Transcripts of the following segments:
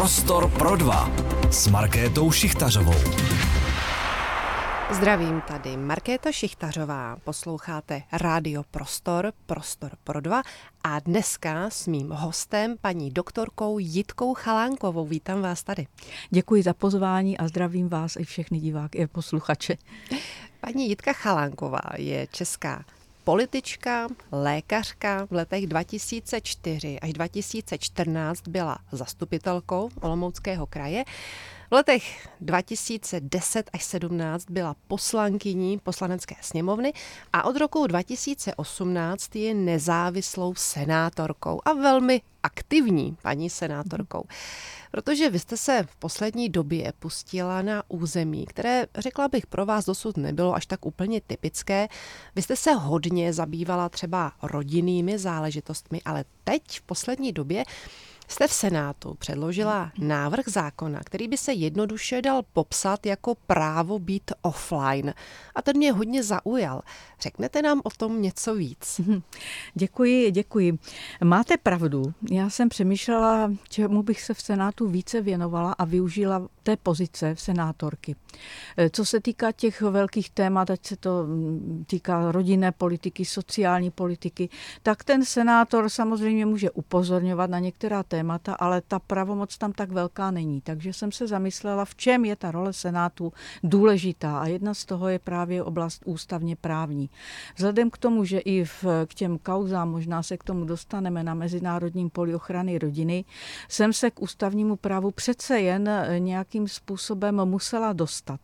Prostor pro dva s Markétou Šichtařovou. Zdravím, tady Markéta Šichtařová. Posloucháte Rádio Prostor, Prostor pro dva a dneska s mým hostem, paní doktorkou Jitkou Chalánkovou. Vítám vás tady. Děkuji za pozvání a zdravím vás i všechny diváky i posluchače. Paní Jitka Chalánková je česká politička, lékařka v letech 2004 až 2014 byla zastupitelkou Olomouckého kraje. V letech 2010 až 17 byla poslankyní poslanecké sněmovny a od roku 2018 je nezávislou senátorkou a velmi aktivní paní senátorkou. Protože vy jste se v poslední době pustila na území, které, řekla bych, pro vás dosud nebylo až tak úplně typické. Vy jste se hodně zabývala třeba rodinnými záležitostmi, ale teď v poslední době jste v Senátu předložila návrh zákona, který by se jednoduše dal popsat jako právo být offline. A ten mě hodně zaujal. Řeknete nám o tom něco víc? Děkuji, děkuji. Máte pravdu. Já jsem přemýšlela, čemu bych se v Senátu více věnovala a využila té pozice v senátorky. Eh, co se týká těch velkých témat, ať se to mm, týká rodinné politiky, sociální politiky, tak ten senátor samozřejmě může upozorňovat na některá témata, ale ta pravomoc tam tak velká není. Takže jsem se zamyslela, v čem je ta role senátu důležitá a jedna z toho je právě oblast ústavně právní. Vzhledem k tomu, že i v, k těm kauzám, možná se k tomu dostaneme na Mezinárodním poli ochrany rodiny, jsem se k ústavnímu právu přece jen eh, nějakým způsobem musela dostat.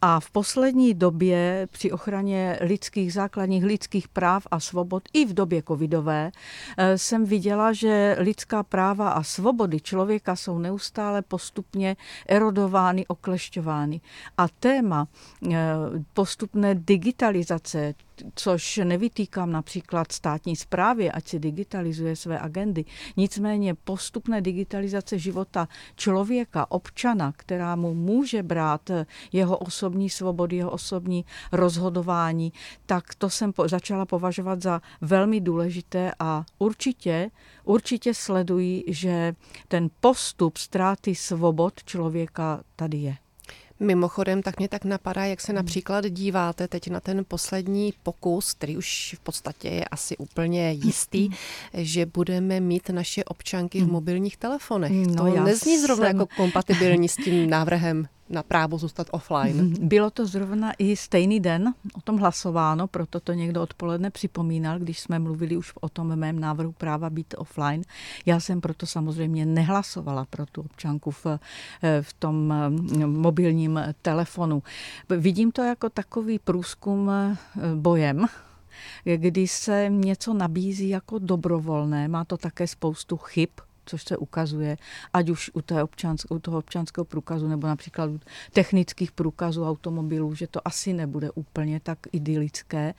A v poslední době při ochraně lidských základních lidských práv a svobod i v době covidové eh, jsem viděla, že lidská práva a svobody člověka jsou neustále postupně erodovány, oklešťovány. A téma eh, postupné digitalizace což nevytýkám například státní správě, ať si digitalizuje své agendy. Nicméně postupné digitalizace života člověka, občana, která mu může brát jeho osobní svobody, jeho osobní rozhodování, tak to jsem začala považovat za velmi důležité a určitě, určitě sleduji, že ten postup ztráty svobod člověka tady je. Mimochodem, tak mě tak napadá, jak se hmm. například díváte teď na ten poslední pokus, který už v podstatě je asi úplně jistý, hmm. že budeme mít naše občanky v hmm. mobilních telefonech. No, to nezní zrovna jsem... jako kompatibilní s tím návrhem na právo zůstat offline. Mhm. Bylo to zrovna i stejný den o tom hlasováno, proto to někdo odpoledne připomínal, když jsme mluvili už o tom mém návrhu práva být offline. Já jsem proto samozřejmě nehlasovala pro tu občanku v, v tom eh, mobilním telefonu. Vidím to jako takový průzkum eh, bojem, kdy se něco nabízí jako dobrovolné, má to také spoustu chyb, což se ukazuje, ať už u, té občansk, u toho občanského průkazu nebo například u technických průkazů automobilů, že to asi nebude úplně tak idylické,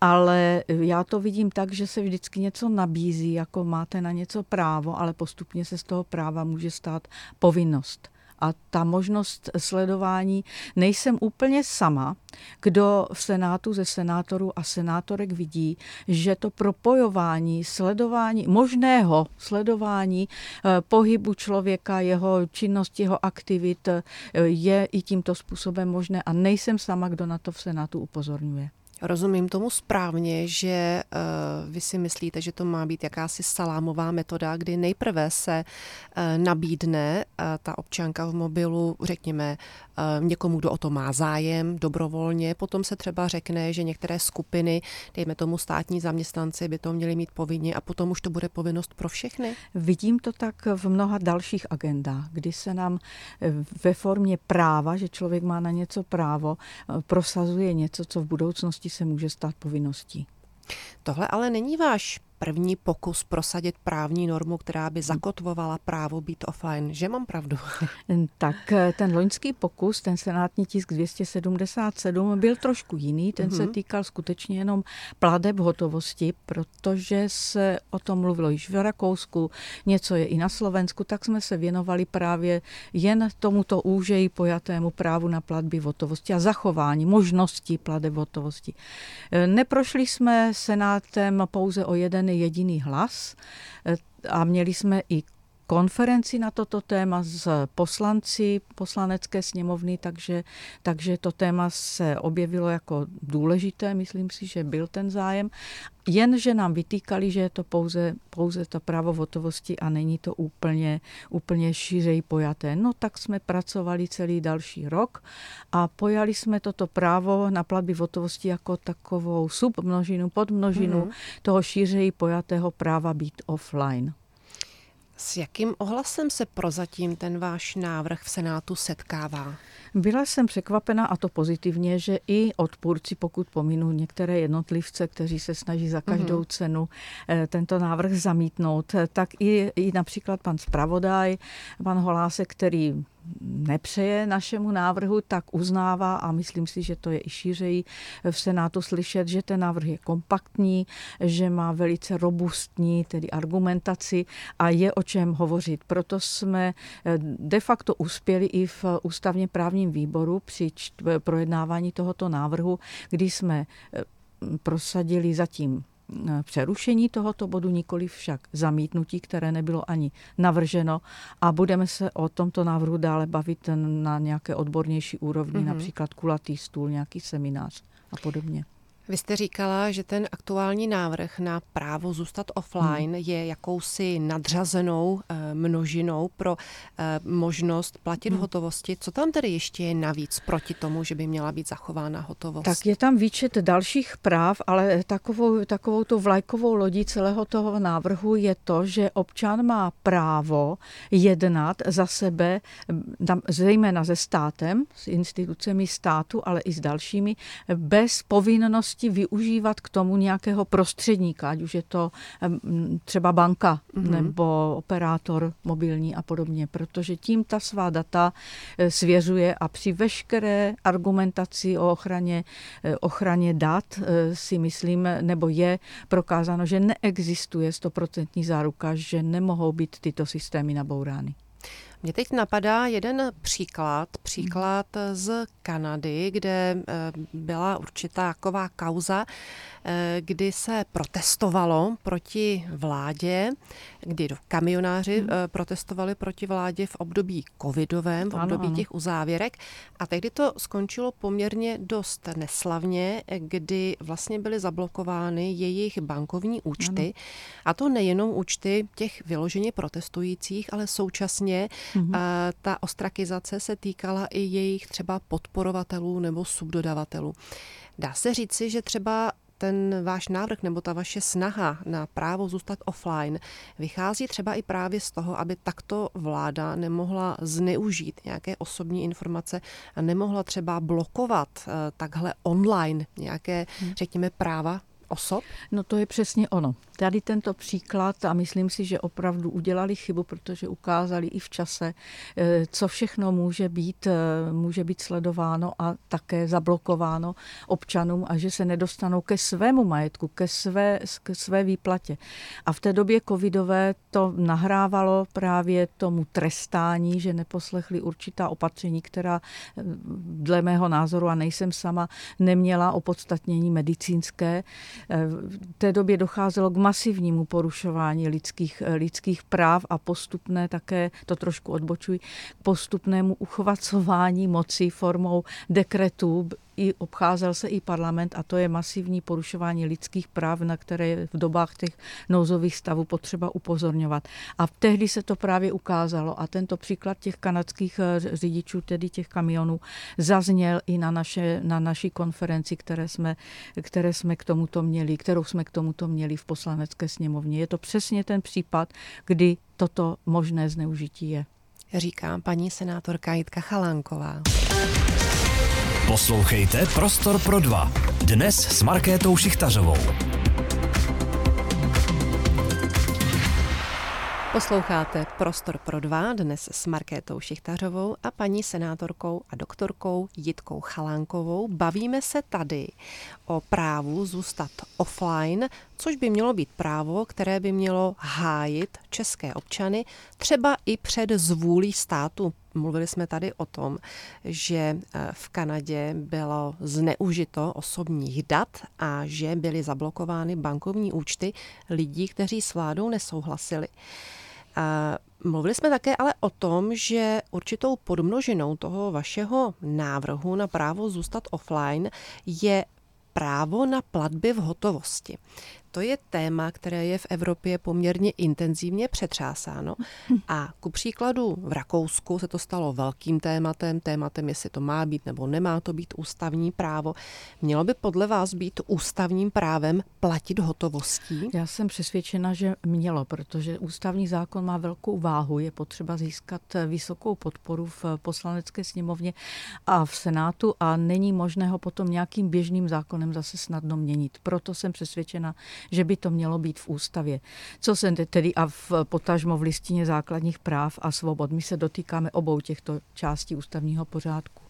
ale já to vidím tak, že se vždycky něco nabízí, jako máte na něco právo, ale postupně se z toho práva může stát povinnost a ta možnost sledování nejsem úplně sama, kdo v Senátu ze senátorů a senátorek vidí, že to propojování, sledování, možného sledování eh, pohybu člověka, jeho činnosti, jeho aktivit eh, je i tímto způsobem možné a nejsem sama, kdo na to v Senátu upozorňuje. Rozumím tomu správně, že uh, vy si myslíte, že to má být jakási salámová metoda, kdy nejprve se uh, nabídne uh, ta občanka v mobilu, řekněme, někomu, kdo o to má zájem, dobrovolně, potom se třeba řekne, že některé skupiny, dejme tomu státní zaměstnanci, by to měli mít povinně a potom už to bude povinnost pro všechny? Vidím to tak v mnoha dalších agendách, kdy se nám ve formě práva, že člověk má na něco právo, prosazuje něco, co v budoucnosti se může stát povinností. Tohle ale není váš první pokus prosadit právní normu, která by zakotvovala právo být offline. Že mám pravdu? Tak eh, ten loňský pokus, ten senátní tisk 277, byl trošku jiný. Ten mm-hmm. se mhm. týkal skutečně jenom pladeb hotovosti, protože se o tom mluvilo již v Rakousku, něco je i na Slovensku, tak jsme se věnovali právě jen tomuto úžeji pojatému právu na platby v hotovosti a zachování možností pladeb hotovosti. Eh, neprošli jsme senátem pouze o jeden jediný hlas eh, a měli jsme i konferenci na toto téma s poslanci poslanecké sněmovny, takže, takže to téma se objevilo jako důležité, myslím si, že byl ten zájem. Jenže nám vytýkali, že je to pouze, pouze to právo hotovosti a není to úplně, úplně šířej pojaté. No tak jsme pracovali celý další rok a pojali jsme toto právo na platby hotovosti jako takovou submnožinu, podmnožinu mm-hmm. toho šířej pojatého práva být offline. S jakým ohlasem se prozatím ten váš návrh v Senátu setkává? Byla jsem překvapena a to pozitivně, že i odpůrci, pokud pominu některé jednotlivce, kteří se snaží za každou mm-hmm. cenu eh, tento návrh zamítnout, tak i, i například pan zpravodaj, pan Holásek, který nepřeje našemu návrhu, tak uznává a myslím si, že to je i šířeji v Senátu slyšet, že ten návrh je kompaktní, že má velice robustní tedy argumentaci a je o čem hovořit. Proto jsme eh, de facto uspěli i v ústavně právním výboru při projednávání tohoto návrhu, kdy jsme eh, prosadili zatím přerušení tohoto bodu, nikoli však zamítnutí, které nebylo ani navrženo a budeme se o tomto návrhu dále bavit na nějaké odbornější úrovni, mm-hmm. například kulatý stůl, nějaký seminář a podobně. Vy jste říkala, že ten aktuální návrh na právo zůstat offline hmm. je jakousi nadřazenou eh, množinou pro eh, možnost platit hmm. v hotovosti. Co tam tedy ještě je navíc proti tomu, že by měla být zachována hotovost? Tak je tam výčet dalších práv, ale takovou, takovou tu vlajkovou lodí celého toho návrhu je to, že občan má právo jednat za sebe, zejména se státem, s institucemi státu, ale i s dalšími, bez povinnosti možnosti využívat k tomu nějakého prostředníka, ať už je to třeba banka mm-hmm. nebo operátor mobilní a podobně, protože tím ta svá data e, svěřuje a při veškeré argumentaci o ochraně, e, ochraně dat e, si myslím, nebo je prokázáno, že neexistuje stoprocentní záruka, že nemohou být tyto systémy nabourány. Mě teď napadá jeden příklad, příklad z Kanady, kde eh, byla určitá taková kauza, eh, kdy se protestovalo proti vládě, kdy kamionáři hmm. Protestovali proti vládě v období covidovém, v období ano. těch uzávěrek. A tehdy to skončilo poměrně dost neslavně, kdy vlastně byly zablokovány jejich bankovní účty. Ano. A to nejenom účty těch vyloženě protestujících, ale současně Mm-hmm. Ta ostrakizace se týkala i jejich třeba podporovatelů nebo subdodavatelů. Dá se říci, že třeba ten váš návrh nebo ta vaše snaha na právo zůstat offline vychází třeba i právě z toho, aby takto vláda nemohla zneužít nějaké osobní informace a nemohla třeba blokovat eh, takhle online nějaké, hmm. řekněme, práva osob? No to je přesně ono. Tady tento příklad a myslím si, že opravdu udělali chybu, protože ukázali i v čase, eh, co všechno může být, eh, může být sledováno a také zablokováno občanům a že se nedostanou ke svému majetku, ke své, ke své výplatě. A v té době covidové to nahrávalo právě tomu trestání, že neposlechli určitá opatření, která eh, dle mého názoru, a nejsem sama, neměla opodstatnění medicínské. V té době docházelo k masivnímu porušování lidských, lidských práv a postupné také, to trošku odbočuji, postupnému uchvacování moci formou dekretů i obcházel se i parlament a to je masivní porušování lidských práv, na které v dobách těch nouzových stavů potřeba upozorňovat. A tehdy se to právě ukázalo a tento příklad těch kanadských eh, řidičů, tedy těch kamionů, zazněl i na, naše, na naší konferenci, které jsme, které jsme k tomuto měli, kterou jsme k tomuto měli v poslanecké sněmovně. Je to přesně ten případ, kdy toto možné zneužití je. Říká paní senátorka Jitka Chalánková. Poslouchejte Prostor pro dva. Dnes s Markétou Šichtařovou. Posloucháte Prostor pro dva dnes s Markétou Šichtařovou a paní senátorkou a doktorkou Jitkou Chalánkovou. Bavíme se tady o právu zůstat offline, což by mělo být právo, které by mělo hájit české občany třeba i před zvůlí státu. Mluvili jsme tady o tom, že eh, v Kanadě bylo zneužito osobních dat a že byly zablokovány bankovní účty lidí, kteří s vládou nesouhlasili. A mluvili jsme také ale o tom, že určitou podmnožinou toho vašeho návrhu na právo zůstat offline je právo na platby v hotovosti to je téma, které je v Evropě poměrně intenzivně přetřásáno. A ku příkladu v Rakousku se to stalo velkým tématem, tématem, jestli to má být nebo nemá to být ústavní právo. Mělo by podle vás být ústavním právem platit hotovostí? Já jsem přesvědčena, že mělo, protože ústavní zákon má velkou váhu. Je potřeba získat vysokou podporu v poslanecké sněmovně a v Senátu a není možné ho potom nějakým běžným zákonem zase snadno měnit. Proto jsem přesvědčena, že by to mělo být v ústavě. Co se tedy a v potažmo v listině základních práv a svobod. My se dotýkáme obou těchto částí ústavního pořádku.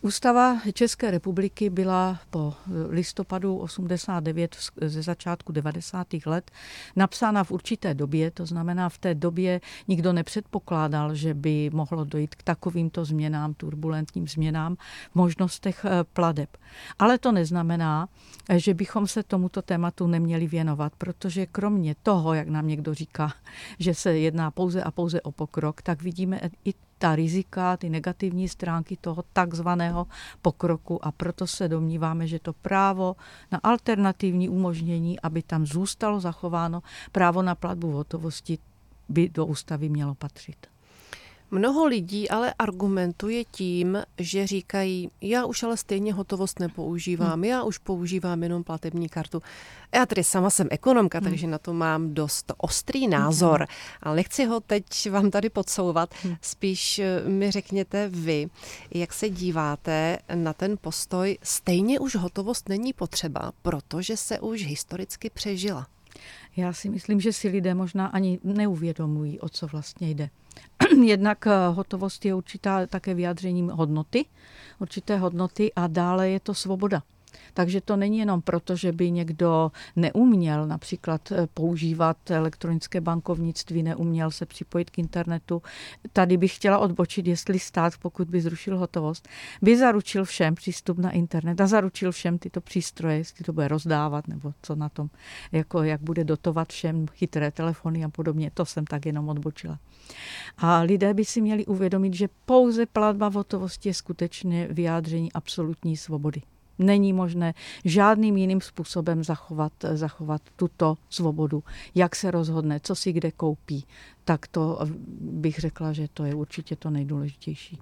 Ústava České republiky byla po listopadu 89 ze začátku 90. let napsána v určité době, to znamená v té době nikdo nepředpokládal, že by mohlo dojít k takovýmto změnám, turbulentním změnám v možnostech eh, pladeb. Ale to neznamená, že bychom se tomuto tématu neměli věnovat, protože kromě toho, jak nám někdo říká, že se jedná pouze a pouze o pokrok, tak vidíme i ta rizika, ty negativní stránky toho takzvaného pokroku a proto se domníváme, že to právo na alternativní umožnění, aby tam zůstalo zachováno právo na platbu v hotovosti, by do ústavy mělo patřit. Mnoho lidí ale argumentuje tím, že říkají, já už ale stejně hotovost nepoužívám, hmm. já už používám jenom platební kartu. Já tedy sama jsem ekonomka, hmm. takže na to mám dost ostrý názor, hmm. ale nechci ho teď vám tady podsouvat. Hmm. Spíš eh, mi řekněte vy, jak se díváte na ten postoj, stejně už hotovost není potřeba, protože se už historicky přežila. Já si myslím, že si lidé možná ani neuvědomují, o co vlastně jde. Jednak eh, hotovost je určitá také vyjádřením hodnoty, určité hodnoty a dále je to svoboda. Takže to není jenom proto, že by někdo neuměl například eh, používat elektronické bankovnictví, neuměl se připojit k internetu. Tady bych chtěla odbočit, jestli stát, pokud by zrušil hotovost, by zaručil všem přístup na internet a zaručil všem tyto přístroje, jestli to bude rozdávat nebo co na tom, jako jak bude dotovat všem chytré telefony a podobně. To jsem tak jenom odbočila. A lidé by si měli uvědomit, že pouze platba v hotovosti je skutečně vyjádření absolutní svobody. Není možné žádným jiným způsobem zachovat, zachovat tuto svobodu. Jak se rozhodne, co si kde koupí, tak to bych řekla, že to je určitě to nejdůležitější.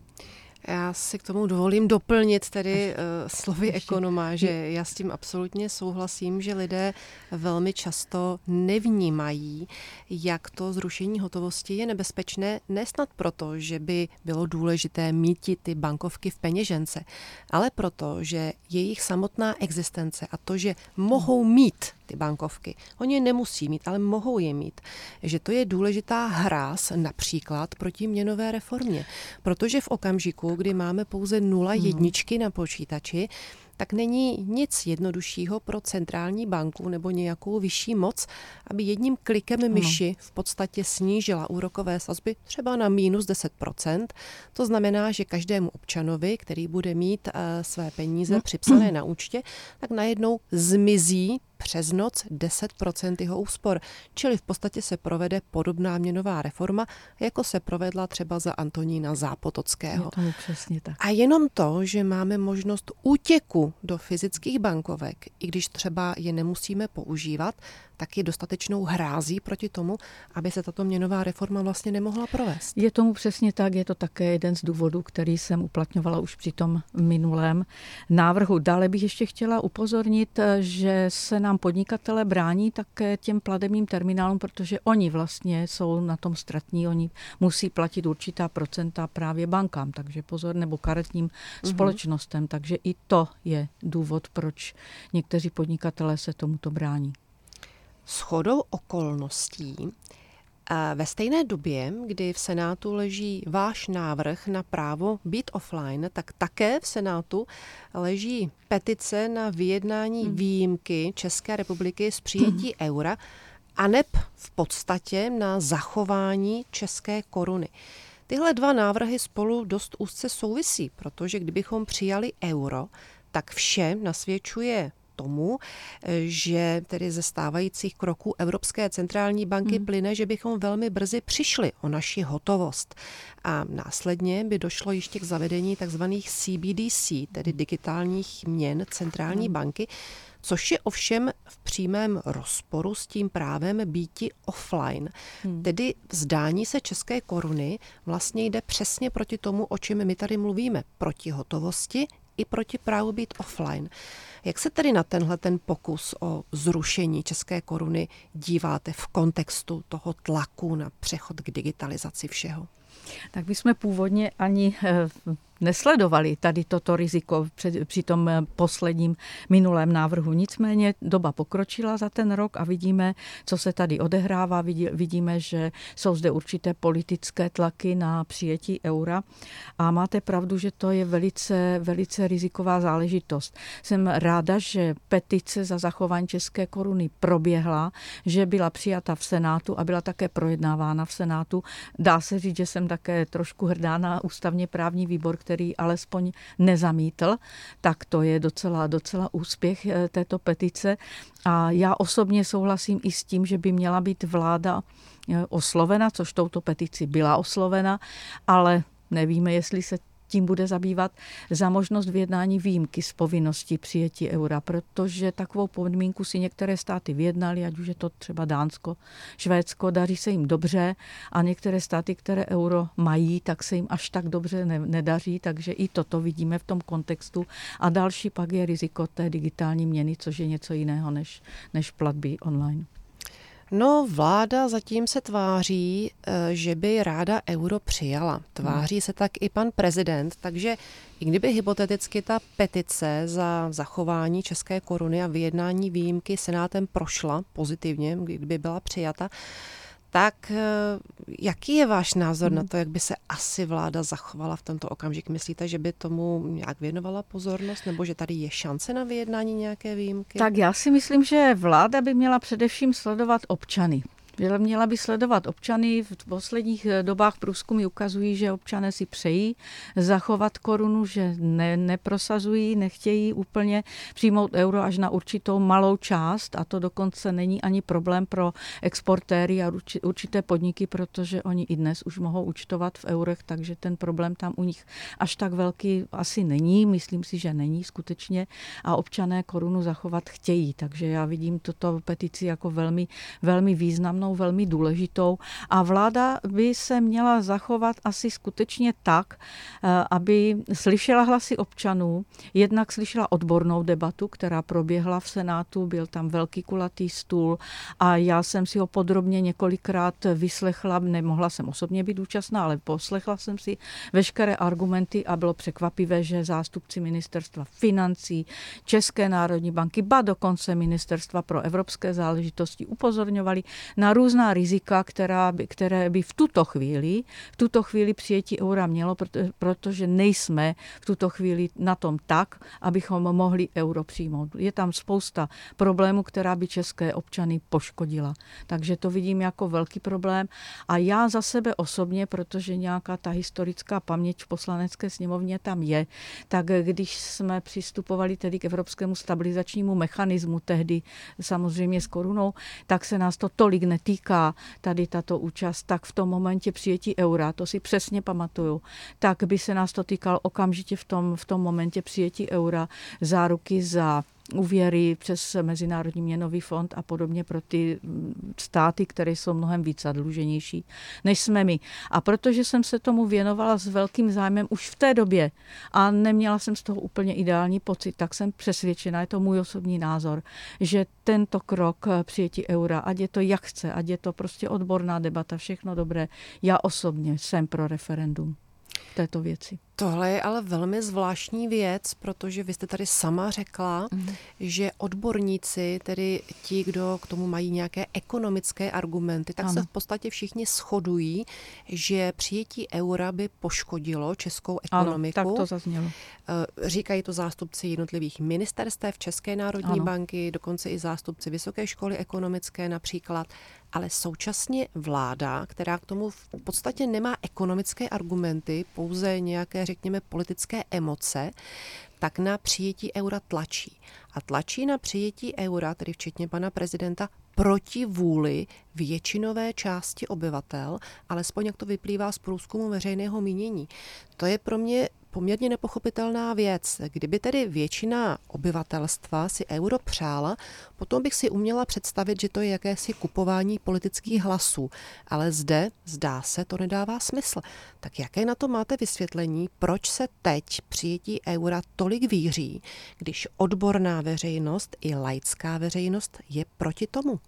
Já si k tomu dovolím doplnit tedy uh, slovy ekonoma, že já s tím absolutně souhlasím, že lidé velmi často nevnímají, jak to zrušení hotovosti je nebezpečné, nesnad proto, že by bylo důležité mít ty bankovky v peněžence, ale proto, že jejich samotná existence a to, že mohou mít ty bankovky. Oni je nemusí mít, ale mohou je mít. Že to je důležitá hráz například proti měnové reformě. Protože v okamžiku, kdy máme pouze nula hmm. jedničky na počítači, tak není nic jednoduššího pro centrální banku nebo nějakou vyšší moc, aby jedním klikem myši v podstatě snížila úrokové sazby třeba na minus 10%. To znamená, že každému občanovi, který bude mít uh, své peníze hmm. připsané na účtě, tak najednou zmizí přes noc 10% jeho úspor, čili v podstatě se provede podobná měnová reforma, jako se provedla třeba za Antonína Zápotockého. Je přesně tak. A jenom to, že máme možnost útěku do fyzických bankovek, i když třeba je nemusíme používat, taky dostatečnou hrází proti tomu, aby se tato měnová reforma vlastně nemohla provést. Je tomu přesně tak, je to také jeden z důvodů, který jsem uplatňovala už při tom minulém návrhu. Dále bych ještě chtěla upozornit, že se nám podnikatele brání také těm platebním terminálům, protože oni vlastně jsou na tom ztratní, oni musí platit určitá procenta právě bankám, takže pozor, nebo karetním mm-hmm. společnostem, takže i to je důvod, proč někteří podnikatelé se tomuto brání. Shodou okolností ve stejné době, kdy v Senátu leží váš návrh na právo být offline, tak také v Senátu leží petice na vyjednání hmm. výjimky České republiky z přijetí hmm. eura a neb v podstatě na zachování české koruny. Tyhle dva návrhy spolu dost úzce souvisí, protože kdybychom přijali euro, tak vše nasvědčuje tomu, že tedy ze stávajících kroků Evropské centrální banky hmm. plyne, že bychom velmi brzy přišli o naši hotovost. A následně by došlo ještě k zavedení tzv. CBDC, tedy digitálních měn centrální hmm. banky, což je ovšem v přímém rozporu s tím právem býti offline. Hmm. Tedy vzdání se české koruny vlastně jde přesně proti tomu, o čem my tady mluvíme, proti hotovosti i proti právu být offline. Jak se tedy na tenhle ten pokus o zrušení české koruny díváte v kontextu toho tlaku na přechod k digitalizaci všeho? Tak my jsme původně ani eh, nesledovali tady toto riziko při, při tom eh, posledním minulém návrhu. Nicméně doba pokročila za ten rok a vidíme, co se tady odehrává. Vidíme, že jsou zde určité politické tlaky na přijetí eura a máte pravdu, že to je velice, velice riziková záležitost. Jsem ráda, že petice za zachování české koruny proběhla, že byla přijata v Senátu a byla také projednávána v Senátu. Dá se říct, že jsem také trošku hrdá na ústavně právní výbor, který který alespoň nezamítl, tak to je docela, docela úspěch eh, této petice. A já osobně souhlasím i s tím, že by měla být vláda eh, oslovena, což touto petici byla oslovena, ale nevíme, jestli se tím bude zabývat za možnost vyjednání výjimky z povinnosti přijetí eura, protože takovou podmínku si některé státy vyjednali, ať už je to třeba Dánsko, Švédsko, daří se jim dobře a některé státy, které euro mají, tak se jim až tak dobře ne, nedaří, takže i toto vidíme v tom kontextu. A další pak je riziko té digitální měny, což je něco jiného než, než platby online. No, vláda zatím se tváří, eh, že by ráda euro přijala. Tváří se tak i pan prezident, takže i kdyby hypoteticky ta petice za zachování české koruny a vyjednání výjimky senátem prošla pozitivně, kdyby byla přijata, tak eh, jaký je váš názor hmm. na to, jak by se asi vláda zachovala v tento okamžik? Myslíte, že by tomu nějak věnovala pozornost, nebo že tady je šance na vyjednání nějaké výjimky? Tak já si myslím, že vláda by měla především sledovat občany. Měla by sledovat občany. V posledních eh, dobách průzkumy ukazují, že občané si přejí zachovat korunu, že ne, neprosazují, nechtějí úplně přijmout euro až na určitou malou část a to dokonce není ani problém pro exportéry a určité podniky, protože oni i dnes už mohou účtovat v eurech, takže ten problém tam u nich až tak velký asi není. Myslím si, že není skutečně a občané korunu zachovat chtějí. Takže já vidím toto petici jako velmi, velmi významnou stranou velmi důležitou. A vláda by se měla zachovat asi skutečně tak, eh, aby slyšela hlasy občanů, jednak slyšela odbornou debatu, která proběhla v Senátu, byl tam velký kulatý stůl a já jsem si ho podrobně několikrát vyslechla, nemohla jsem osobně být účastná, ale poslechla jsem si veškeré argumenty a bylo překvapivé, že zástupci ministerstva financí, České národní banky, ba dokonce ministerstva pro evropské záležitosti upozorňovali na různá rizika, která by, které by v tuto chvíli, v tuto chvíli přijetí eura mělo, protože nejsme v tuto chvíli na tom tak, abychom mohli euro přijmout. Je tam spousta problémů, která by české občany poškodila. Takže to vidím jako velký problém. A já za sebe osobně, protože nějaká ta historická paměť v poslanecké sněmovně tam je, tak když jsme přistupovali tedy k evropskému stabilizačnímu mechanismu tehdy samozřejmě s korunou, tak se nás to tolik netýká týká tady tato účast, tak v tom momentě přijetí eura, to si přesně pamatuju, tak by se nás to týkalo okamžitě v tom, v tom momentě přijetí eura záruky za úvěry přes Mezinárodní měnový fond a podobně pro ty státy, které jsou mnohem víc zadluženější, než jsme my. A protože jsem se tomu věnovala s velkým zájmem už v té době a neměla jsem z toho úplně ideální pocit, tak jsem přesvědčena, je to můj osobní názor, že tento krok přijetí eura, ať je to jak chce, ať je to prostě odborná debata, všechno dobré, já osobně jsem pro referendum této věci. Tohle je ale velmi zvláštní věc, protože vy jste tady sama řekla, mm. že odborníci, tedy ti, kdo k tomu mají nějaké ekonomické argumenty, tak ano. se v podstatě všichni shodují, že přijetí eura by poškodilo českou ekonomiku. Ano, tak to zaznělo. Eh, říkají to zástupci jednotlivých ministerstev České národní ano. banky, dokonce i zástupci Vysoké školy ekonomické například ale současně vláda, která k tomu v podstatě nemá ekonomické argumenty, pouze nějaké řekněme, politické emoce, tak na přijetí eura tlačí. A tlačí na přijetí eura, tedy včetně pana prezidenta, proti vůli většinové části obyvatel, alespoň jak to vyplývá z průzkumu veřejného mínění. To je pro mě poměrně nepochopitelná věc. Kdyby tedy většina obyvatelstva si euro přála, potom bych si uměla představit, že to je jakési kupování politických hlasů. Ale zde, zdá se, to nedává smysl. Tak jaké na to máte vysvětlení, proč se teď přijetí eura tolik víří, když odborná veřejnost i laická veřejnost je proti tomu?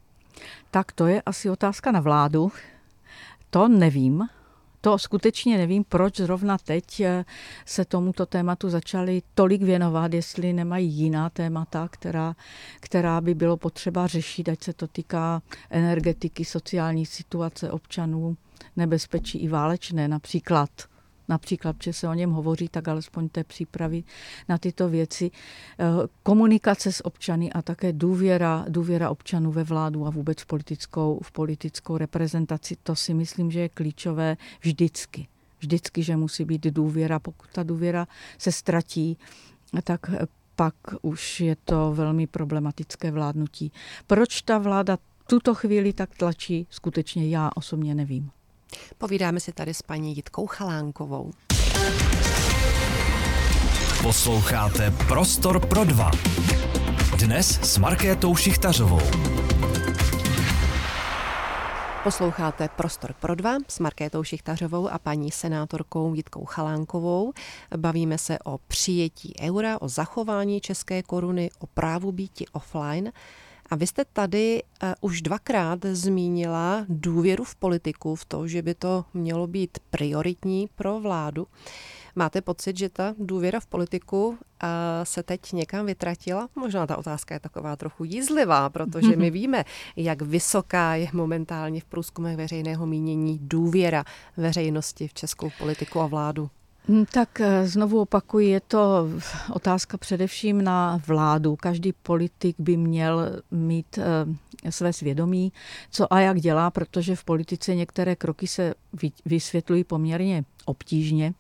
Tak to je asi otázka na vládu. To nevím, to skutečně nevím, proč zrovna teď eh, se tomuto tématu začali tolik věnovat, jestli nemají jiná témata, která, která by bylo potřeba řešit, ať se to týká energetiky, sociální situace občanů, nebezpečí i válečné například například, že se o něm hovoří, tak alespoň té přípravy na tyto věci. Eh, komunikace s občany a také důvěra, důvěra občanů ve vládu a vůbec v politickou, v politickou reprezentaci, to si myslím, že je klíčové vždycky. Vždycky, že musí být důvěra. Pokud ta důvěra se ztratí, tak pak už je to velmi problematické vládnutí. Proč ta vláda tuto chvíli tak tlačí, skutečně já osobně nevím. Povídáme si tady s paní Jitkou Chalánkovou. Posloucháte Prostor pro dva. Dnes s Markétou Šichtařovou. Posloucháte Prostor pro dva s Markétou Šichtařovou a paní senátorkou Jitkou Chalánkovou. Bavíme se o přijetí eura, o zachování české koruny, o právu býti offline. A vy jste tady uh, už dvakrát zmínila důvěru v politiku, v to, že by to mělo být prioritní pro vládu. Máte pocit, že ta důvěra v politiku uh, se teď někam vytratila? Možná ta otázka je taková trochu jízlivá, protože my víme, jak vysoká je momentálně v průzkumech veřejného mínění důvěra veřejnosti v českou politiku a vládu. Hm, tak eh, znovu opakuji, je to otázka především na vládu. Každý politik by měl mít eh, své svědomí, co a jak dělá, protože v politice některé kroky se vysvětlují poměrně obtížně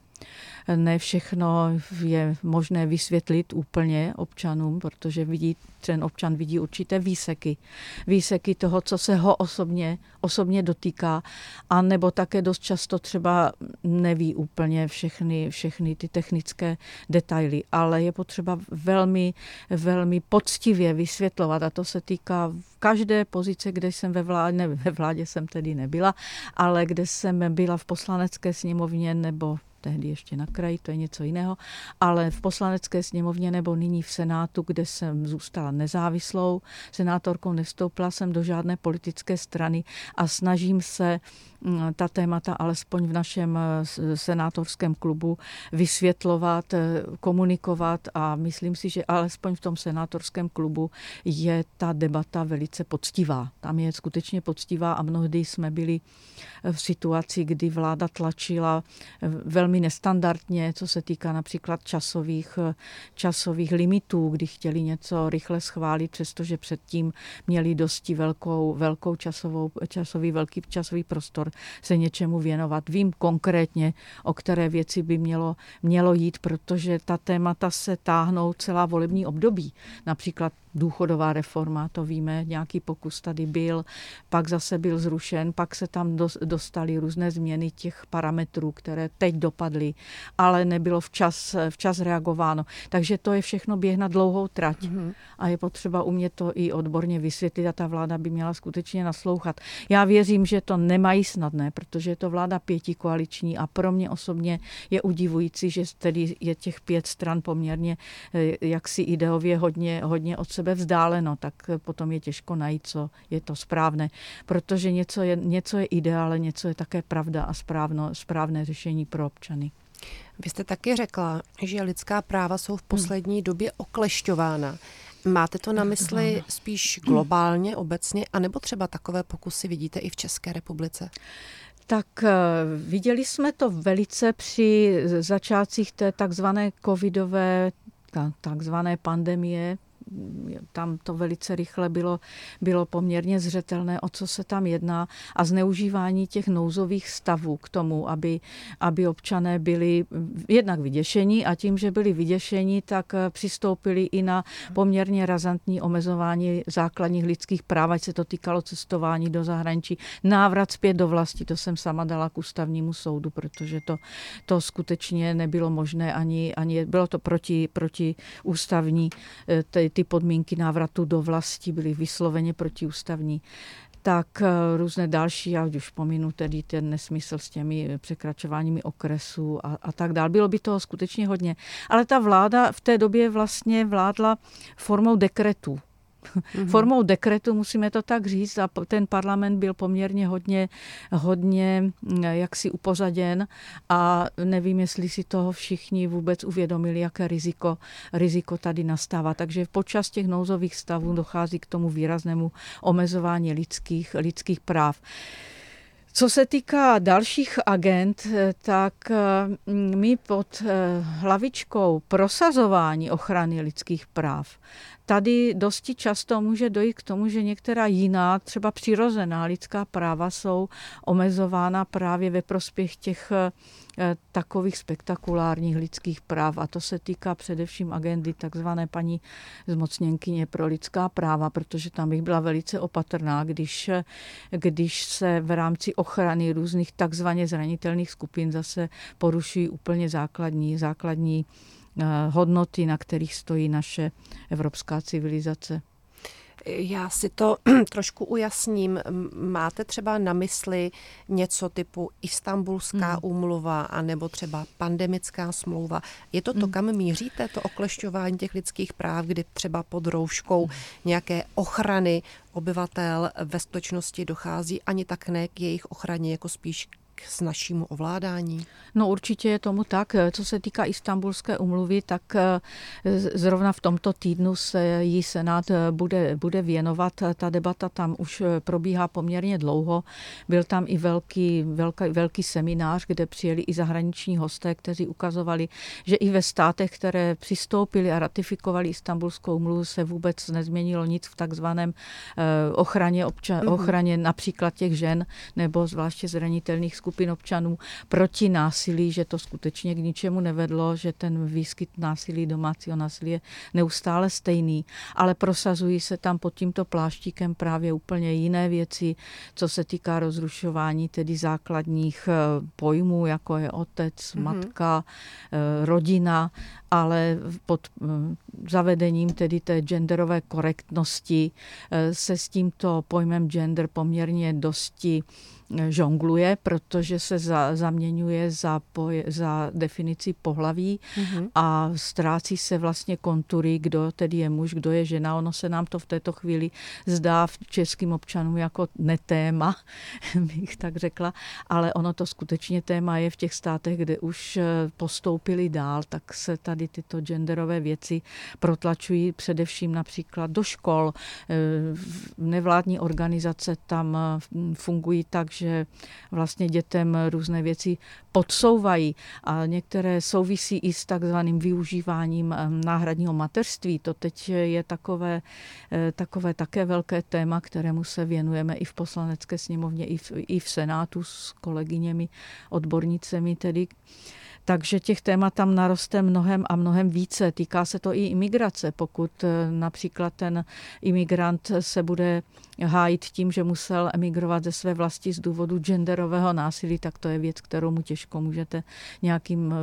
ne všechno je možné vysvětlit úplně občanům, protože vidí, ten občan vidí určité výseky. Výseky toho, co se ho osobně, osobně dotýká, a nebo také dost často třeba neví úplně všechny, všechny ty technické detaily, ale je potřeba velmi, velmi poctivě vysvětlovat a to se týká každé pozice, kde jsem ve vládě, ne, ve vládě jsem tedy nebyla, ale kde jsem byla v poslanecké sněmovně nebo tehdy ještě na kraji, to je něco jiného, ale v poslanecké sněmovně nebo nyní v Senátu, kde jsem zůstala nezávislou senátorkou, nevstoupila jsem do žádné politické strany a snažím se mm, ta témata alespoň v našem eh, senátorském klubu vysvětlovat, eh, komunikovat a myslím si, že alespoň v tom senátorském klubu je ta debata velice poctivá. Tam je skutečně poctivá a mnohdy jsme byli v situaci, kdy vláda tlačila eh, velmi velmi nestandardně, co se týká například časových, časových limitů, kdy chtěli něco rychle schválit, přestože předtím měli dosti velkou, velkou časovou, časový, velký časový prostor se něčemu věnovat. Vím konkrétně, o které věci by mělo, mělo jít, protože ta témata se táhnou celá volební období. Například důchodová reforma, to víme, nějaký pokus tady byl, pak zase byl zrušen, pak se tam dostaly různé změny těch parametrů, které teď dopadly, ale nebylo včas, včas reagováno. Takže to je všechno běh na dlouhou trať mm-hmm. a je potřeba umět to i odborně vysvětlit a ta vláda by měla skutečně naslouchat. Já věřím, že to nemají snadné, protože je to vláda pěti koaliční a pro mě osobně je udivující, že tedy je těch pět stran poměrně eh, jaksi ideově hodně, hodně od sebe sebe vzdáleno, tak potom je těžko najít, co je to správné. Protože něco je, něco je ideále, něco je také pravda a správno, správné řešení pro občany. Vy jste taky řekla, že lidská práva jsou v hmm. poslední hmm. době oklešťována. Máte to na mysli spíš globálně, obecně, anebo třeba takové pokusy vidíte i v České republice? Tak eh, viděli jsme to velice při začátcích té takzvané covidové takzvané pandemie tam to velice rychle bylo, bylo poměrně zřetelné, o co se tam jedná. A zneužívání těch nouzových stavů k tomu, aby, aby občané byli jednak vyděšení a tím, že byli vyděšení, tak přistoupili i na poměrně razantní omezování základních lidských práv, ať se to týkalo cestování do zahraničí, návrat zpět do vlasti, to jsem sama dala k ústavnímu soudu, protože to, to skutečně nebylo možné ani, ani bylo to proti, proti ústavní, eh, ty podmínky návratu do vlasti byly vysloveně protiústavní tak eh, různé další, já už pominu tedy ten nesmysl s těmi překračováními okresů a, a tak dál. Bylo by toho skutečně hodně. Ale ta vláda v té době vlastně vládla formou dekretů. Mm-hmm. Formou dekretu, musíme to tak říct, a ten parlament byl poměrně hodně, hodně mm, jaksi upozaděn a nevím, jestli si toho všichni vůbec uvědomili, jaké riziko, riziko tady nastává. Takže počas těch nouzových stavů dochází k tomu výraznému omezování lidských, lidských práv. Co se týká dalších agent, tak mm, my pod eh, hlavičkou prosazování ochrany lidských práv tady dosti často může dojít k tomu, že některá jiná, třeba přirozená lidská práva jsou omezována právě ve prospěch těch eh, takových spektakulárních lidských práv. A to se týká především agendy takzvané paní zmocněnkyně pro lidská práva, protože tam bych byla velice opatrná, když, když se v rámci ochrany různých takzvaně zranitelných skupin zase porušují úplně základní, základní Eh, hodnoty, na kterých stojí naše evropská civilizace. Já si to trošku ujasním. Máte třeba na mysli něco typu Istanbulská hmm. úmluva anebo třeba pandemická smlouva? Je to to, hmm. kam míříte, to oklešťování těch lidských práv, kdy třeba pod rouškou hmm. nějaké ochrany obyvatel ve skutečnosti dochází ani tak ne k jejich ochraně, jako spíš k našímu ovládání? No určitě je tomu tak. Co se týká istambulské umluvy, tak eh, zrovna v tomto týdnu se jí Senát eh, bude, bude věnovat. Ta debata tam už eh, probíhá poměrně dlouho. Byl tam i velký, velký, velký seminář, kde přijeli i zahraniční hosté, kteří ukazovali, že i ve státech, které přistoupili a ratifikovali istambulskou umluvu, se vůbec nezměnilo nic v takzvaném ochraně, občan, mm-hmm. ochraně například těch žen nebo zvláště zranitelných skupin občanů proti násilí, že to skutečně k ničemu nevedlo, že ten výskyt násilí, domácího násilí je neustále stejný, ale prosazují se tam pod tímto pláštíkem právě úplně jiné věci, co se týká rozrušování tedy základních eh, pojmů, jako je otec, mm-hmm. matka, eh, rodina, ale pod eh, zavedením tedy té genderové korektnosti se s tímto pojmem gender poměrně dosti žongluje, protože se za, zaměňuje za, poj, za definici pohlaví mm-hmm. a ztrácí se vlastně kontury, kdo tedy je muž, kdo je žena. Ono se nám to v této chvíli zdá v českým občanům jako netéma, bych tak řekla, ale ono to skutečně téma je v těch státech, kde už eh, postoupili dál, tak se tady tyto genderové věci protlačují především například do škol. Eh, nevládní organizace tam eh, fungují tak, že vlastně dětem různé věci podsouvají a některé souvisí i s takzvaným využíváním náhradního mateřství. To teď je takové, eh, takové také velké téma, kterému se věnujeme i v poslanecké sněmovně, i v, i v Senátu s kolegyněmi, odbornicemi tedy. Takže těch témat tam naroste mnohem a mnohem více. Týká se to i imigrace. Pokud eh, například ten imigrant se bude hájit tím, že musel emigrovat ze své vlasti z důvodu genderového násilí, tak to je věc, kterou mu těžko můžete nějakým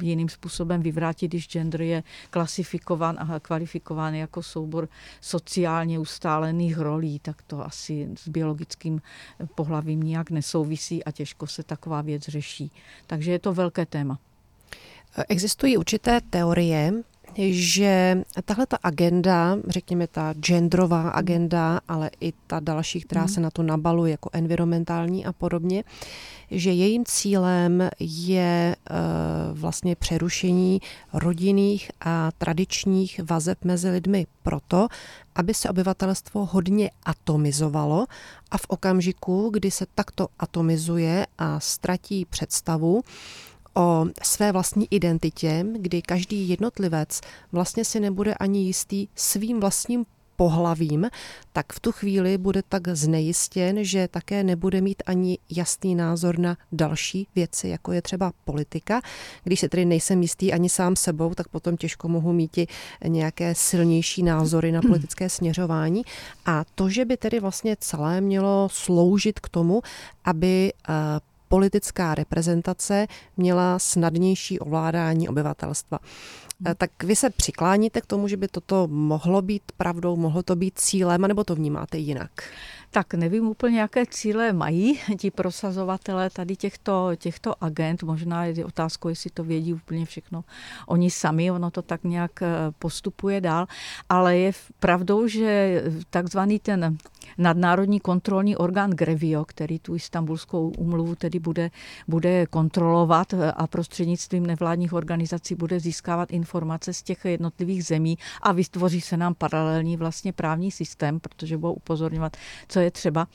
eh, jiným způsobem vyvrátit, když gender je klasifikován a kvalifikován jako soubor sociálně ustálených rolí, tak to asi s biologickým pohlavím nijak nesouvisí a těžko se taková věc řeší. Takže je to velké téma. Existují určité teorie, že tahle ta agenda, řekněme ta genderová agenda, ale i ta další, která mm. se na to nabaluje, jako environmentální a podobně, že jejím cílem je uh, vlastně přerušení rodinných a tradičních vazeb mezi lidmi proto, aby se obyvatelstvo hodně atomizovalo a v okamžiku, kdy se takto atomizuje a ztratí představu o své vlastní identitě, kdy každý jednotlivec vlastně si nebude ani jistý svým vlastním pohlavím, tak v tu chvíli bude tak znejistěn, že také nebude mít ani jasný názor na další věci, jako je třeba politika. Když se tedy nejsem jistý ani sám sebou, tak potom těžko mohu mít i nějaké silnější názory na politické směřování. A to, že by tedy vlastně celé mělo sloužit k tomu, aby eh, politická reprezentace měla snadnější ovládání obyvatelstva. Eh, tak vy se přikláníte k tomu, že by toto mohlo být pravdou, mohlo to být cílem, nebo to vnímáte jinak? Tak nevím úplně, jaké cíle mají ti prosazovatelé tady těchto, těchto agent. Možná je otázkou, jestli to vědí úplně všechno oni sami, ono to tak nějak eh, postupuje dál. Ale je pravdou, že takzvaný ten nadnárodní kontrolní orgán Grevio, který tu istambulskou umluvu tedy bude, bude kontrolovat a prostřednictvím nevládních organizací bude získávat informace z těch jednotlivých zemí a vytvoří se nám paralelní vlastně právní systém, protože budou upozorňovat, co je třeba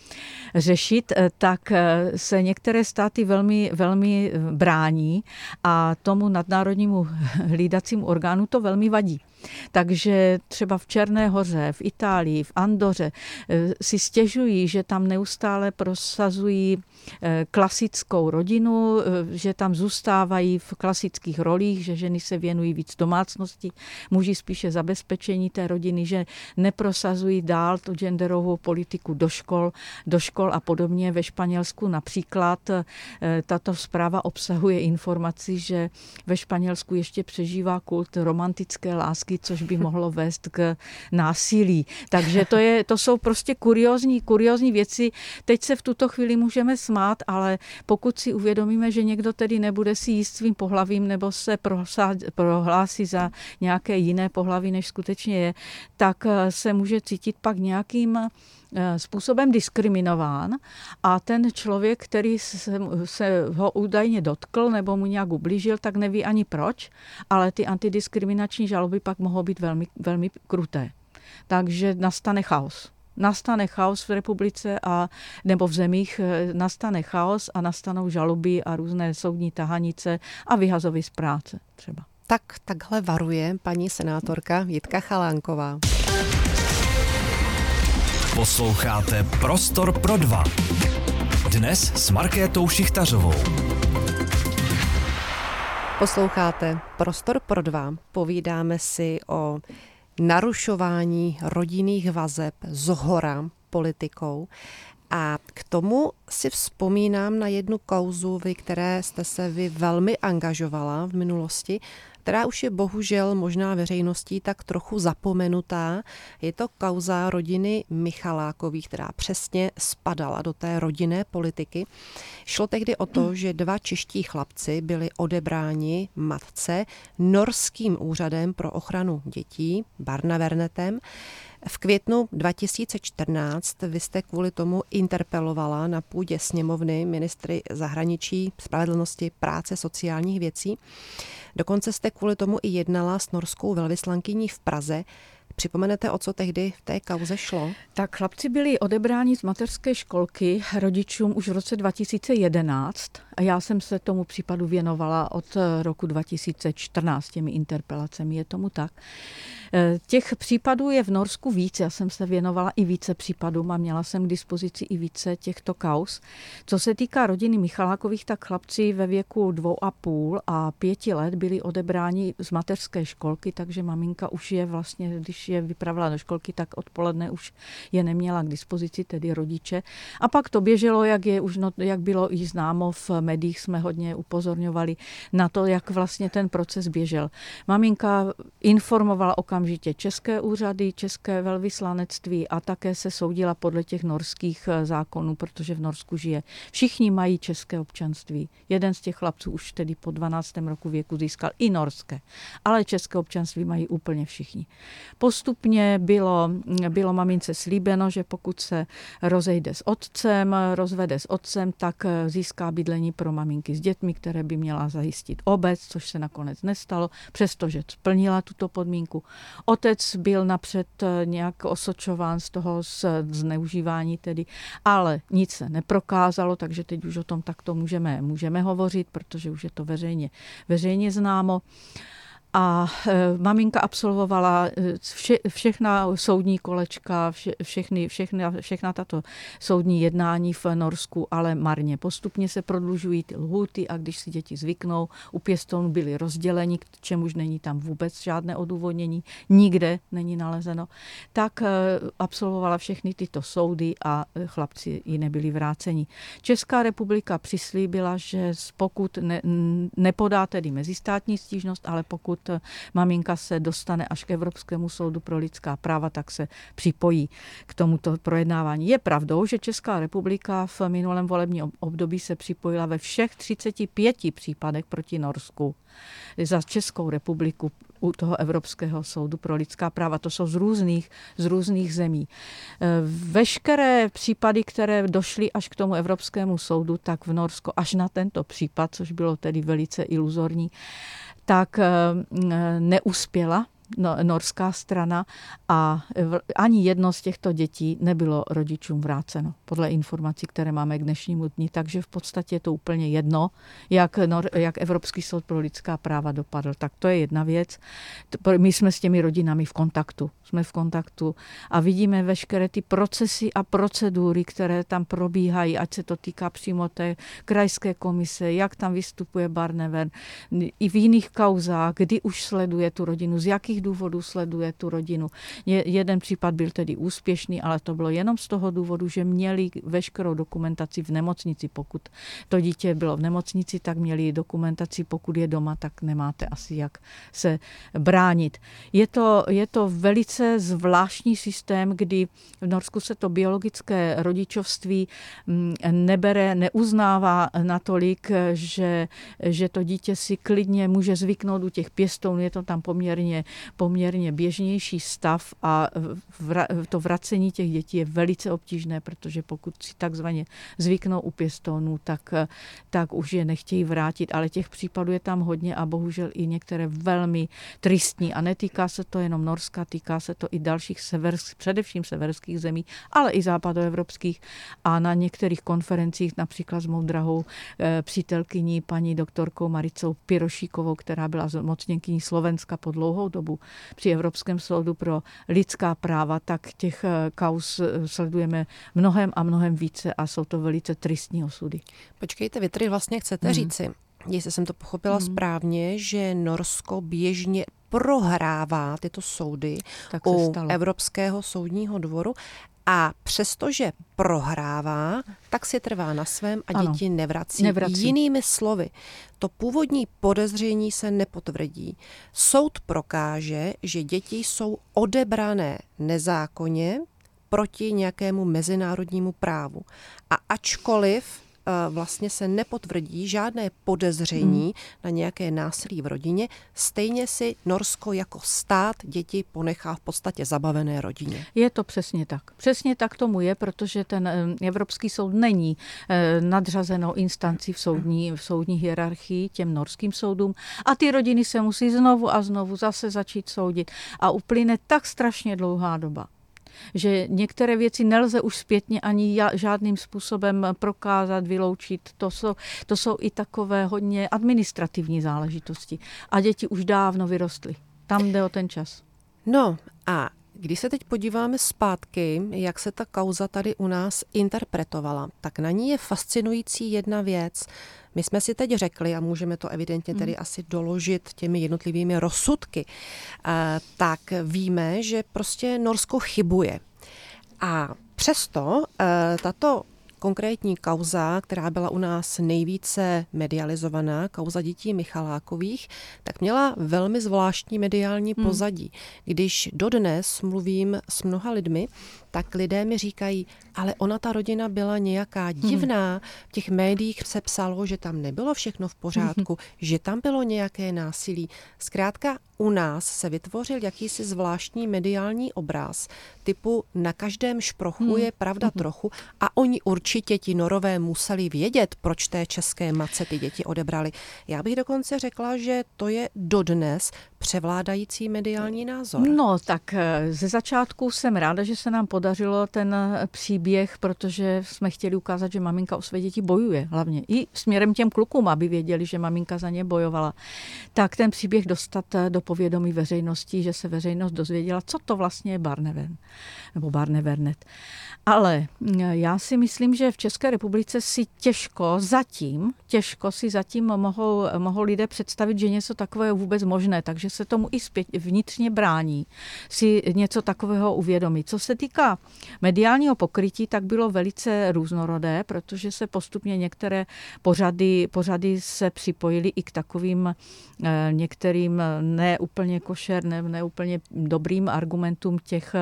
řešit, tak se některé státy velmi, velmi brání a tomu nadnárodnímu hlídacímu orgánu to velmi vadí. Takže třeba v Černé hoře, v Itálii, v Andoře eh, si stěžují, že tam neustále prosazují klasickou rodinu, eh, že tam zůstávají v klasických rolích, že ženy se věnují víc domácnosti, muži spíše zabezpečení té rodiny, že neprosazují dál tu genderovou politiku do škol, do škol a podobně. Ve Španělsku například tato zpráva obsahuje informaci, že ve Španělsku ještě přežívá kult romantické lásky lásky, což by mohlo vést k násilí. Takže to, je, to jsou prostě kuriozní, kuriozní věci. Teď se v tuto chvíli můžeme smát, ale pokud si uvědomíme, že někdo tedy nebude si jíst svým pohlavím nebo se prohlásí za nějaké jiné pohlaví, než skutečně je, tak eh, se může cítit pak nějakým Eh, způsobem diskriminován a ten člověk, který se, se ho údajně dotkl nebo mu nějak ublížil, tak neví ani proč, ale ty antidiskriminační žaloby pak mohou být velmi, velmi kruté. Takže nastane chaos nastane chaos v republice a nebo v zemích eh, nastane chaos a nastanou žaloby a různé soudní tahanice a vyhazovy z práce třeba. Tak takhle varuje paní senátorka Jitka Chalánková. Posloucháte Prostor pro dva. Dnes s Markétou Šichtařovou. Posloucháte Prostor pro dva. Povídáme si o narušování rodinných vazeb z hora politikou. A k tomu si vzpomínám na jednu kauzu, vy, které jste se vy velmi angažovala v minulosti, která už je bohužel možná veřejností tak trochu zapomenutá. Je to kauza rodiny Michalákových, která přesně spadala do té rodinné politiky. Šlo tehdy o to, že dva čeští chlapci byli odebráni matce norským úřadem pro ochranu dětí, Barnavernetem. V květnu 2014 vy jste kvůli tomu interpelovala na půdě sněmovny ministry zahraničí, spravedlnosti, práce, sociálních věcí. Dokonce jste kvůli tomu i jednala s norskou velvyslankyní v Praze. Připomenete, o co tehdy v té kauze šlo? Tak chlapci byli odebráni z mateřské školky rodičům už v roce 2011 a já jsem se tomu případu věnovala od roku 2014 těmi interpelacemi, je tomu tak. Eh, těch případů je v Norsku víc, já jsem se věnovala i více případům a měla jsem k dispozici i více těchto kaus. Co se týká rodiny Michalákových, tak chlapci ve věku dvou a půl a pěti let byli odebráni z mateřské školky, takže maminka už je vlastně, když je vypravila do školky, tak odpoledne už je neměla k dispozici, tedy rodiče. A pak to běželo, jak, je už, no, jak bylo i známo v médiích, jsme hodně upozorňovali na to, jak vlastně ten proces běžel. Maminka informovala okamžitě české úřady, české velvyslanectví a také se soudila podle těch norských eh, zákonů, protože v Norsku žije. Všichni mají české občanství. Jeden z těch chlapců už tedy po 12. roku věku získal i norské, ale české občanství mají úplně všichni. Postupně bylo, bylo mamince slíbeno, že pokud se rozejde s otcem, rozvede s otcem, tak eh, získá bydlení pro maminky s dětmi, které by měla zajistit obec, což se nakonec nestalo, přestože splnila tuto podmínku. Otec byl napřed eh, nějak osočován z toho zneužívání tedy, ale nic se neprokázalo, takže teď už o tom takto můžeme, můžeme hovořit, protože už je to veřejně, veřejně známo a e, maminka absolvovala e, vše, všechna soudní kolečka, vše, všechny, všechna, všechna tato soudní jednání v Norsku, ale marně. Postupně se prodlužují ty lhuty a když si děti zvyknou, u pěstounů byli rozděleni, k čemuž není tam vůbec žádné odůvodnění, nikde není nalezeno, tak e, absolvovala všechny tyto soudy a chlapci ji nebyli vráceni. Česká republika přislíbila, že pokud ne, nepodá tedy mezistátní stížnost, ale pokud maminka se dostane až k Evropskému soudu pro lidská práva, tak se připojí k tomuto projednávání. Je pravdou, že Česká republika v minulém volebním období se připojila ve všech 35 případech proti Norsku za Českou republiku u toho Evropského soudu pro lidská práva. To jsou z různých, z různých zemí. Veškeré případy, které došly až k tomu Evropskému soudu, tak v Norsko až na tento případ, což bylo tedy velice iluzorní, tak eh, neuspěla no, norská strana a ani jedno z těchto dětí nebylo rodičům vráceno, podle informací, které máme k dnešnímu dni. Takže v podstatě je to úplně jedno, jak, Nor, jak Evropský soud pro lidská práva dopadl. Tak to je jedna věc. My jsme s těmi rodinami v kontaktu. Jsme v kontaktu a vidíme veškeré ty procesy a procedury, které tam probíhají, ať se to týká přímo té krajské komise, jak tam vystupuje Barneven, i v jiných kauzách, kdy už sleduje tu rodinu, z jakých jakých důvodů sleduje tu rodinu. Je, jeden případ byl tedy úspěšný, ale to bylo jenom z toho důvodu, že měli veškerou dokumentaci v nemocnici. Pokud to dítě bylo v nemocnici, tak měli dokumentaci, pokud je doma, tak nemáte asi jak se bránit. Je to, je to velice zvláštní systém, kdy v Norsku se to biologické rodičovství mm, nebere, neuznává natolik, že, že to dítě si klidně může zvyknout u těch pěstounů, je to tam poměrně poměrně běžnější stav a to vracení těch dětí je velice obtížné, protože pokud si takzvaně zvyknou u pěstonů, tak, tak už je nechtějí vrátit, ale těch případů je tam hodně a bohužel i některé velmi tristní. A netýká se to jenom Norska, týká se to i dalších severských, především severských zemí, ale i západoevropských. A na některých konferencích, například s mou drahou e, přítelkyní paní doktorkou Maricou Pirošíkovou, která byla zmocněnkyní Slovenska po dlouhou dobu, při Evropském soudu pro lidská práva, tak těch eh, kaus eh, sledujeme mnohem a mnohem více a jsou to velice tristní osudy. Počkejte, vy tady vlastně chcete hmm. říci, jestli jsem to pochopila hmm. správně, že Norsko běžně prohrává tyto soudy tak u stalo. Evropského soudního dvoru a přestože prohrává, tak si trvá na svém a ano, děti nevrací. nevrací. Jinými slovy, to původní podezření se nepotvrdí. Soud prokáže, že děti jsou odebrané nezákonně proti nějakému mezinárodnímu právu. A ačkoliv vlastně se nepotvrdí žádné podezření hmm. na nějaké násilí v rodině, stejně si Norsko jako stát děti ponechá v podstatě zabavené rodině. Je to přesně tak. Přesně tak tomu je, protože ten eh, Evropský soud není eh, nadřazenou instancí v soudní, v soudní hierarchii těm norským soudům a ty rodiny se musí znovu a znovu zase začít soudit a uplyne tak strašně dlouhá doba že některé věci nelze už zpětně ani žádným způsobem prokázat, vyloučit. To jsou, to jsou i takové hodně administrativní záležitosti. A děti už dávno vyrostly. Tam jde o ten čas. No a když se teď podíváme zpátky, jak se ta kauza tady u nás interpretovala, tak na ní je fascinující jedna věc. My jsme si teď řekli, a můžeme to evidentně tedy hmm. asi doložit těmi jednotlivými rozsudky, eh, tak víme, že prostě Norsko chybuje. A přesto eh, tato konkrétní kauza, která byla u nás nejvíce medializovaná, kauza dětí Michalákových, tak měla velmi zvláštní mediální hmm. pozadí. Když dodnes mluvím s mnoha lidmi, tak lidé mi říkají, ale ona ta rodina byla nějaká hmm. divná. V těch médiích se psalo, že tam nebylo všechno v pořádku, hmm. že tam bylo nějaké násilí. Zkrátka u nás se vytvořil jakýsi zvláštní mediální obraz typu na každém šprochu hmm. je pravda trochu a oni určitě určitě ti norové museli vědět, proč té české matce ty děti odebrali. Já bych dokonce řekla, že to je dodnes převládající mediální názor. No, tak eh, ze začátku jsem ráda, že se nám podařilo ten eh, příběh, protože jsme chtěli ukázat, že maminka o své děti bojuje hlavně. I směrem těm klukům, aby věděli, že maminka za ně bojovala. Tak ten příběh dostat eh, do povědomí veřejnosti, že se veřejnost dozvěděla, co to vlastně je Barneven, nebo Barnevernet. Ale já si myslím, že v České republice si těžko zatím, těžko si zatím mohou, mohou lidé představit, že něco takového je vůbec možné, takže se tomu i zpět, vnitřně brání si něco takového uvědomit. Co se týká mediálního pokrytí, tak bylo velice různorodé, protože se postupně některé pořady, pořady se připojily i k takovým eh, některým neúplně košer, ne, neúplně dobrým argumentům těch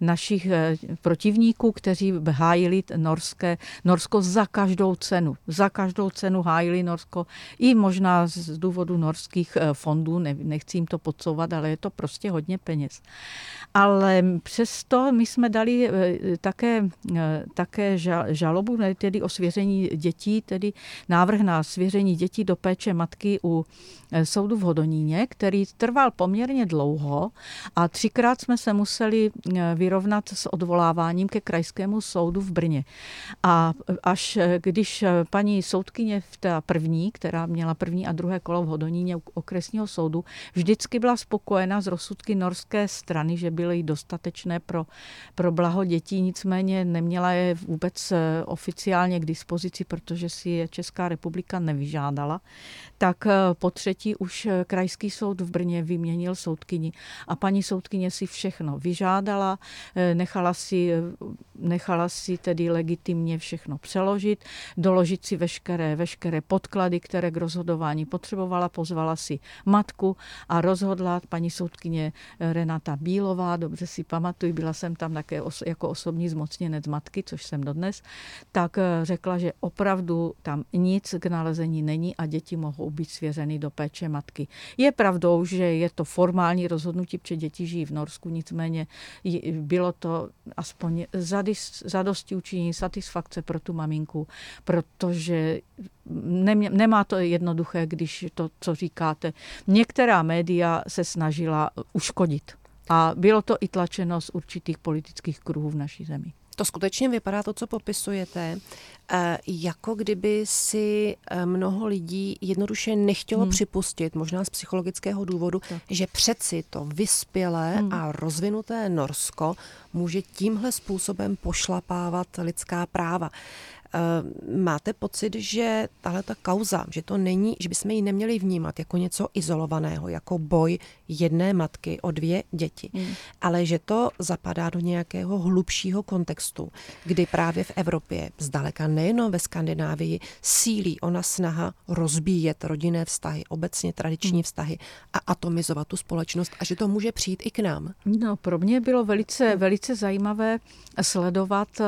našich eh, protivníků, kteří hájili norské, Norsko za každou cenu. Za každou cenu hájili Norsko i možná z důvodu norských eh, fondů, ne, nechci jim to podsouvat, ale je to prostě hodně peněz. Ale přesto my jsme dali eh, také, eh, také žalobu, tedy o svěření dětí, tedy návrh na svěření dětí do péče matky u soudu v Hodoníně, který trval poměrně dlouho a třikrát jsme se museli vyrovnat s odvoláváním ke krajskému soudu v Brně. A až když paní soudkyně v té první, která měla první a druhé kolo v Hodoníně okresního soudu, vždycky byla spokojena s rozsudky norské strany, že byly dostatečné pro, pro blaho dětí, nicméně neměla je vůbec eh, oficiálně k dispozici, protože si je Česká republika nevyžádala, tak eh, po třetí už eh, krajský soud v Brně vyměnil soudkyni. A paní soudkyně si všechno vyžádala, nechala si, nechala si tedy legitimně všechno přeložit, doložit si veškeré, veškeré podklady, které k rozhodování potřebovala, pozvala si matku a rozhodla paní soudkyně Renata Bílová, dobře si pamatuju, byla jsem tam také jako osobní zmocněnec matky, což jsem dodnes, tak eh, řekla, že opravdu tam nic k nalezení není a děti mohou být svěřeny do péče matky. Je pravdou, že je to formální rozhodnutí, protože děti žijí v Norsku, nicméně bylo to aspoň zadosti učinění satisfakce pro tu maminku, protože nemá to jednoduché, když to, co říkáte. Některá média se snažila uškodit. A bylo to i tlačeno z určitých politických kruhů v naší zemi. To skutečně vypadá to, co popisujete, eh, jako kdyby si eh, mnoho lidí jednoduše nechtělo hmm. připustit, možná z psychologického důvodu, tak. že přeci to vyspělé hmm. a rozvinuté Norsko může tímhle způsobem pošlapávat lidská práva. Eh, máte pocit, že tahle ta kauza, že to není, že bychom ji neměli vnímat jako něco izolovaného, jako boj jedné matky o dvě děti, hmm. ale že to zapadá do nějakého hlubšího kontextu, kdy právě v Evropě, zdaleka nejenom ve Skandinávii, sílí ona snaha rozbíjet rodinné vztahy, obecně tradiční hmm. vztahy a atomizovat tu společnost a že to může přijít i k nám. No, pro mě bylo velice, velice zajímavé sledovat eh,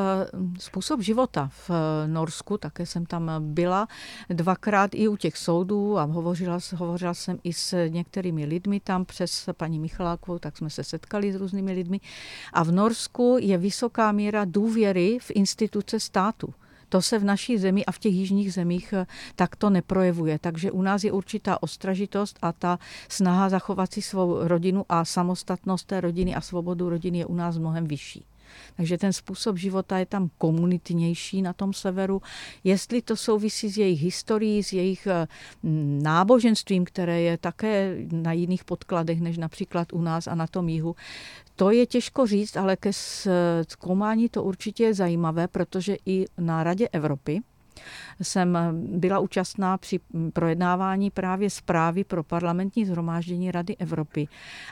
způsob života v Norsku, také jsem tam byla dvakrát i u těch soudů a hovořila, hovořila jsem i s některými lidmi tam přes paní Michalákovou, tak jsme se setkali s různými lidmi. A v Norsku je vysoká míra důvěry v instituce státu. To se v naší zemi a v těch jižních zemích takto neprojevuje. Takže u nás je určitá ostražitost a ta snaha zachovat si svou rodinu a samostatnost té rodiny a svobodu rodiny je u nás mnohem vyšší. Takže ten způsob života je tam komunitnější na tom severu. Jestli to souvisí s jejich historií, s jejich eh, náboženstvím, které je také na jiných podkladech než například u nás a na tom jihu, to je těžko říct, ale ke zkoumání to určitě je zajímavé, protože i na Radě Evropy, jsem byla účastná při projednávání právě zprávy pro parlamentní zhromáždění Rady Evropy.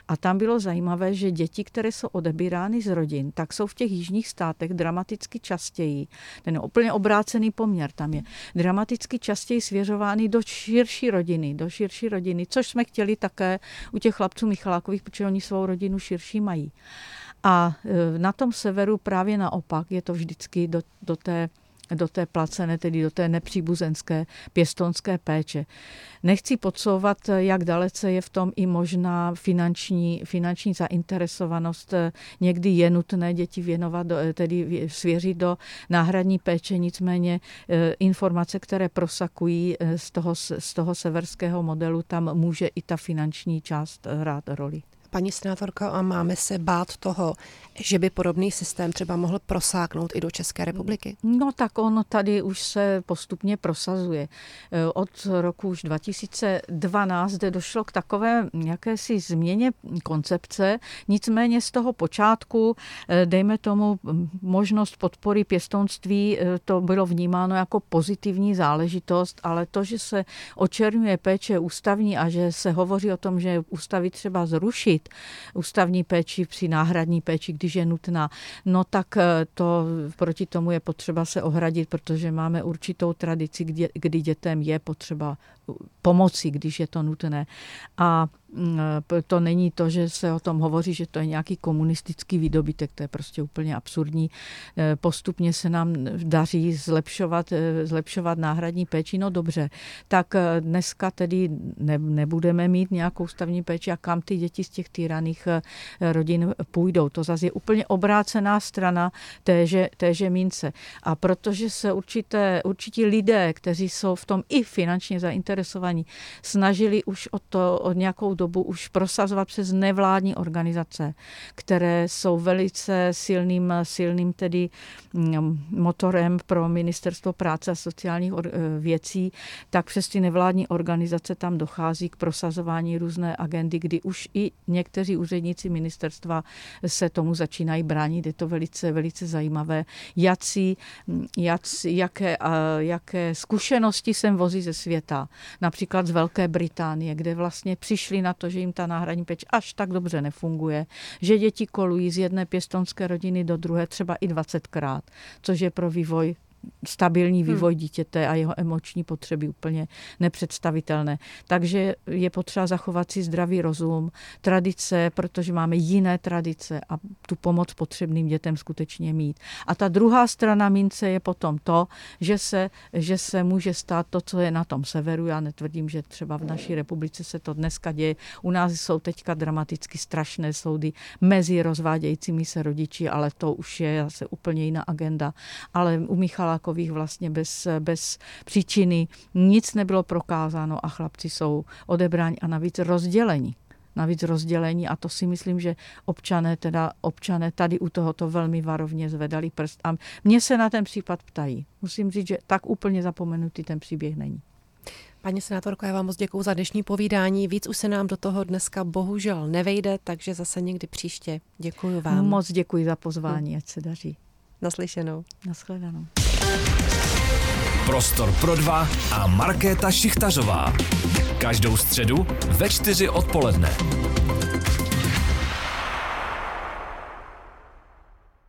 A tam bylo zajímavé, že děti, které jsou odebírány z rodin, tak jsou v těch jižních státech dramaticky častěji, ten je úplně obrácený poměr tam je, dramaticky častěji svěřovány do širší rodiny, do širší rodiny, což jsme chtěli také u těch chlapců Michalákových, protože oni svou rodinu širší mají. A e, na tom severu právě naopak je to vždycky do, do té do té placené, tedy do té nepříbuzenské pěstonské péče. Nechci podsouvat, jak dalece je v tom i možná finanční, finanční zainteresovanost. Někdy je nutné děti věnovat, tedy svěřit do náhradní péče, nicméně eh, informace, které prosakují eh, z toho, z toho severského modelu, tam může i ta finanční část hrát roli. Paní senátorko, a máme se bát toho, že by podobný systém třeba mohl prosáknout i do České republiky? No tak on tady už se postupně prosazuje. E, od roku už 2012 zde došlo k takové jakési změně koncepce, nicméně z toho počátku, e, dejme tomu možnost podpory pěstounství, e, to bylo vnímáno jako pozitivní záležitost, ale to, že se očerňuje péče ústavní a že se hovoří o tom, že ústavy třeba zrušit, ústavní péči při náhradní péči, když je nutná. No tak eh, to proti tomu je potřeba se ohradit, protože máme určitou tradici, kdy, kdy dětem je potřeba pomoci, když je to nutné. A to není to, že se o tom hovoří, že to je nějaký komunistický výdobytek, to je prostě úplně absurdní. E, postupně se nám daří zlepšovat, e, zlepšovat náhradní péči, no dobře, tak e, dneska tedy ne, nebudeme mít nějakou stavní péči a kam ty děti z těch týraných rodin půjdou. To zase je úplně obrácená strana téže, téže mince. A protože se určité, určití lidé, kteří jsou v tom i finančně zainteresovaní, snažili už o to od nějakou dobu už prosazovat přes nevládní organizace, které jsou velice silným, silným tedy mm, motorem pro ministerstvo práce a sociálních e, věcí, tak přes ty nevládní organizace tam dochází k prosazování různé agendy, kdy už i někteří úředníci ministerstva se tomu začínají bránit. Je to velice, velice zajímavé. Jací, jací, jaké, jaké zkušenosti sem vozí ze světa. Například z Velké Británie, kde vlastně přišli na to, že jim ta náhradní péč až tak dobře nefunguje, že děti kolují z jedné pěstonské rodiny do druhé třeba i 20krát, což je pro vývoj stabilní hmm. vývoj hmm. dítěte a jeho emoční potřeby úplně nepředstavitelné. Takže je potřeba zachovat si zdravý rozum, tradice, protože máme jiné tradice a tu pomoc potřebným dětem skutečně mít. A ta druhá strana mince je potom to, že se, že se může stát to, co je na tom severu. Já netvrdím, že třeba v naší republice se to dneska děje. U nás jsou teďka dramaticky strašné soudy mezi rozvádějícími se rodiči, ale to už je zase úplně jiná agenda. Ale u Michala Michalákových vlastně bez, bez příčiny nic nebylo prokázáno a chlapci jsou odebráni a navíc rozdělení navíc rozdělení a to si myslím, že občané, teda občané tady u tohoto velmi varovně zvedali prst a mě se na ten případ ptají. Musím říct, že tak úplně zapomenutý ten příběh není. Paní senátorko, já vám moc děkuji za dnešní povídání. Víc už se nám do toho dneska bohužel nevejde, takže zase někdy příště. Děkuji vám. Moc děkuji za pozvání, ať se daří. Naslyšenou. Naschledanou. Prostor pro dva a Markéta Šichtařová. Každou středu ve čtyři odpoledne.